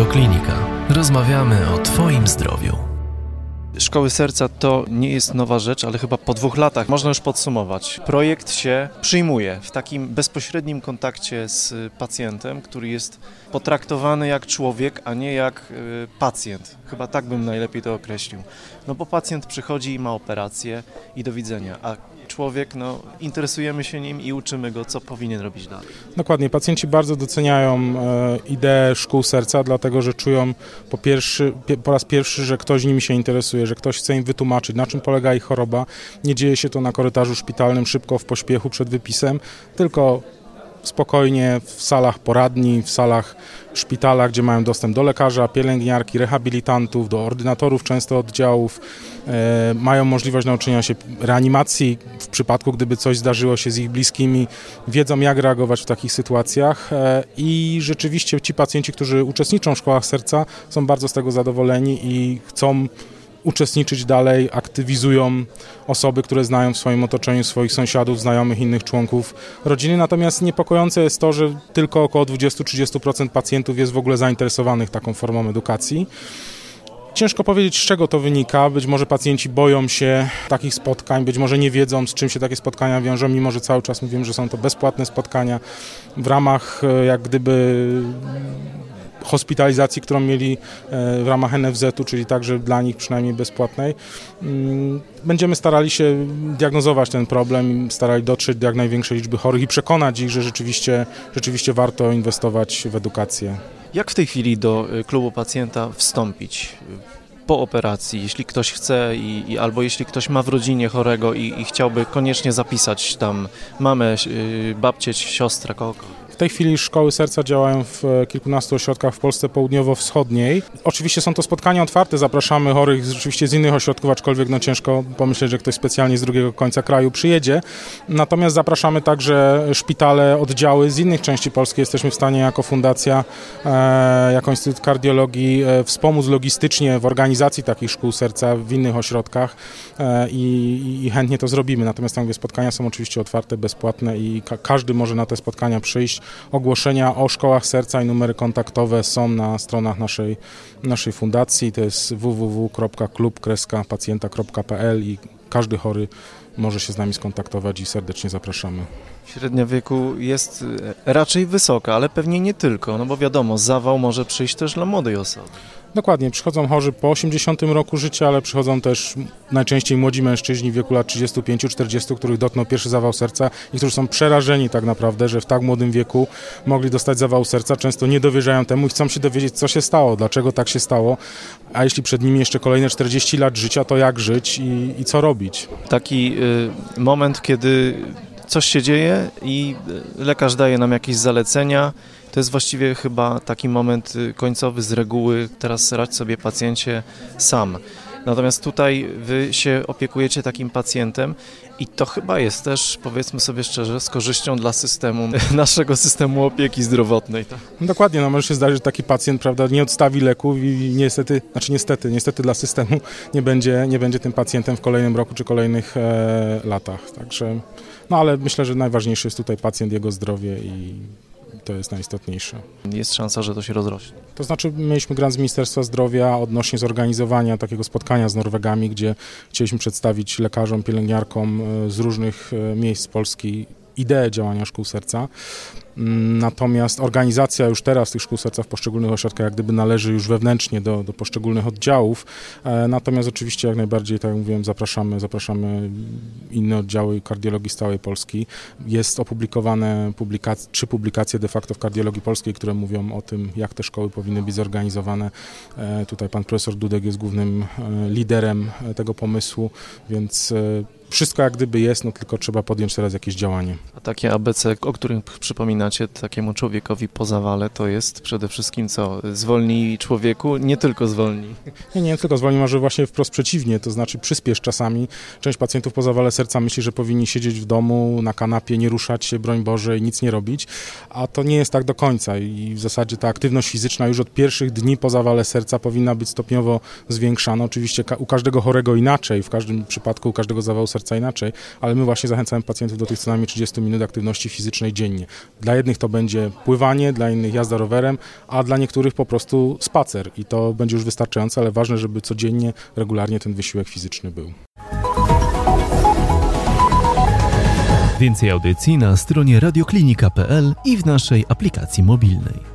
Radioklinika. Rozmawiamy o Twoim zdrowiu. Szkoły Serca to nie jest nowa rzecz, ale chyba po dwóch latach można już podsumować. Projekt się przyjmuje w takim bezpośrednim kontakcie z pacjentem, który jest potraktowany jak człowiek, a nie jak y, pacjent. Chyba tak bym najlepiej to określił. No bo pacjent przychodzi i ma operację i do widzenia, a człowiek, no, interesujemy się nim i uczymy go, co powinien robić dalej. Dokładnie, pacjenci bardzo doceniają e, ideę szkół serca, dlatego że czują po, pierwszy, po raz pierwszy, że ktoś nimi się interesuje, że ktoś chce im wytłumaczyć, na czym polega ich choroba. Nie dzieje się to na korytarzu szpitalnym szybko, w pośpiechu, przed wypisem, tylko spokojnie w salach poradni, w salach szpitala, gdzie mają dostęp do lekarza, pielęgniarki, rehabilitantów, do ordynatorów często oddziałów, e, mają możliwość nauczenia się reanimacji. W przypadku, gdyby coś zdarzyło się z ich bliskimi, wiedzą jak reagować w takich sytuacjach. E, i rzeczywiście ci pacjenci, którzy uczestniczą w szkołach serca są bardzo z tego zadowoleni i chcą uczestniczyć dalej, aktywizują osoby, które znają w swoim otoczeniu swoich sąsiadów, znajomych, innych członków rodziny. Natomiast niepokojące jest to, że tylko około 20-30% pacjentów jest w ogóle zainteresowanych taką formą edukacji. Ciężko powiedzieć, z czego to wynika. Być może pacjenci boją się takich spotkań, być może nie wiedzą, z czym się takie spotkania wiążą, mimo że cały czas mówimy, że są to bezpłatne spotkania w ramach e, jak gdyby hospitalizacji, którą mieli e, w ramach NFZ-u, czyli także dla nich przynajmniej bezpłatnej. Mm, będziemy starali się diagnozować ten problem, starali dotrzeć do jak największej liczby chorych i przekonać ich, że rzeczywiście, rzeczywiście warto inwestować w edukację. Jak w tej chwili do y, klubu pacjenta wstąpić? po operacji, jeśli ktoś chce i, i, albo jeśli ktoś ma w rodzinie chorego i, i chciałby koniecznie zapisać tam mamę, yy, babcię, siostrę, kogo, tej chwili szkoły serca działają w e, kilkunastu ośrodkach w Polsce południowo-wschodniej. Oczywiście są to spotkania otwarte, zapraszamy chorych rzeczywiście z innych ośrodków, aczkolwiek no ciężko pomyśleć, że ktoś specjalnie z drugiego końca kraju przyjedzie. Natomiast zapraszamy także szpitale, oddziały z innych części Polski. Jesteśmy w stanie jako fundacja, e, jako Instytut Kardiologii e, wspomóc logistycznie w organizacji takich szkół serca w innych ośrodkach i, i chętnie to zrobimy. Natomiast tam, gdzie spotkania są oczywiście otwarte, bezpłatne i ka każdy może na te spotkania przyjść, Ogłoszenia o szkołach serca i numery kontaktowe są na stronach naszej, naszej fundacji. To jest www.klub-pacjenta.pl i każdy chory może się z nami skontaktować i serdecznie zapraszamy. Średnia wieku jest e, raczej wysoka, ale pewnie nie tylko, no bo wiadomo, zawał może przyjść też dla młodej osoby. Dokładnie, przychodzą chorzy po 80 roku życia, ale przychodzą też najczęściej młodzi mężczyźni w wieku lat 35-40, których dotknął pierwszy zawał serca i którzy są przerażeni tak naprawdę, że w tak młodym wieku mogli dostać zawał serca. Często nie dowierzają temu i chcą się dowiedzieć, co się stało, dlaczego tak się stało, a jeśli przed nimi jeszcze kolejne 40 lat życia, to jak żyć i, i co robić. Taki y, moment, kiedy coś się dzieje i lekarz daje nam jakieś zalecenia, to jest właściwie chyba taki moment y, końcowy z reguły, teraz radź sobie pacjencie sam. Natomiast tutaj wy się opiekujecie takim pacjentem i to chyba jest też, powiedzmy sobie szczerze, z korzyścią dla systemu, naszego systemu opieki zdrowotnej. Tak? No dokładnie, no może się zdarzyć, że taki pacjent prawda, nie odstawi leków i niestety, znaczy niestety, niestety dla systemu nie będzie, nie będzie tym pacjentem w kolejnym roku czy kolejnych e, latach. Także, no ale myślę, że najważniejszy jest tutaj pacjent, jego zdrowie i to jest najistotniejsze. Jest szansa, że to się rozrośnie. To znaczy, mieliśmy grant z Ministerstwa Zdrowia odnośnie zorganizowania takiego spotkania z Norwegami, gdzie chcieliśmy przedstawić lekarzom, pielęgniarkom e, z różnych e, miejsc Polski ideę działania szkół serca. Natomiast organizacja już teraz tych szkół serca w poszczególnych ośrodkach jak gdyby należy już wewnętrznie do, do poszczególnych oddziałów. E, natomiast oczywiście jak najbardziej, tak jak mówiłem, zapraszamy, zapraszamy inne oddziały kardiologii z całej Polski. Jest opublikowane publikac trzy publikacje de facto w kardiologii polskiej, które mówią o tym, jak te szkoły powinny być zorganizowane. E, tutaj pan profesor Dudek jest głównym e, liderem tego pomysłu, więc wszystko jak gdyby jest, no tylko trzeba podjąć teraz jakieś działanie. A takie ABC, o którym przypominacie takiemu człowiekowi po zawale, to jest przede wszystkim co? Zwolni człowieku? Nie tylko zwolni. Nie, nie tylko zwolni, może właśnie wprost przeciwnie, to znaczy przyspiesz czasami. Część pacjentów po zawale serca myśli, że powinni siedzieć w domu, na kanapie, nie ruszać się, broń Boże, i nic nie robić, a to nie jest tak do końca i w zasadzie ta aktywność fizyczna już od pierwszych dni po zawale serca powinna być stopniowo zwiększana. Oczywiście u każdego chorego inaczej, w każdym przypadku u każdego zawału serca serca inaczej, ale my właśnie zachęcamy pacjentów do tych co najmniej 30 minut aktywności fizycznej dziennie. Dla jednych to będzie pływanie, dla innych jazda rowerem, a dla niektórych po prostu spacer i to będzie już wystarczające, ale ważne, żeby codziennie, regularnie ten wysiłek fizyczny był. Więcej audycji na stronie radioklinika.pl i w naszej aplikacji mobilnej.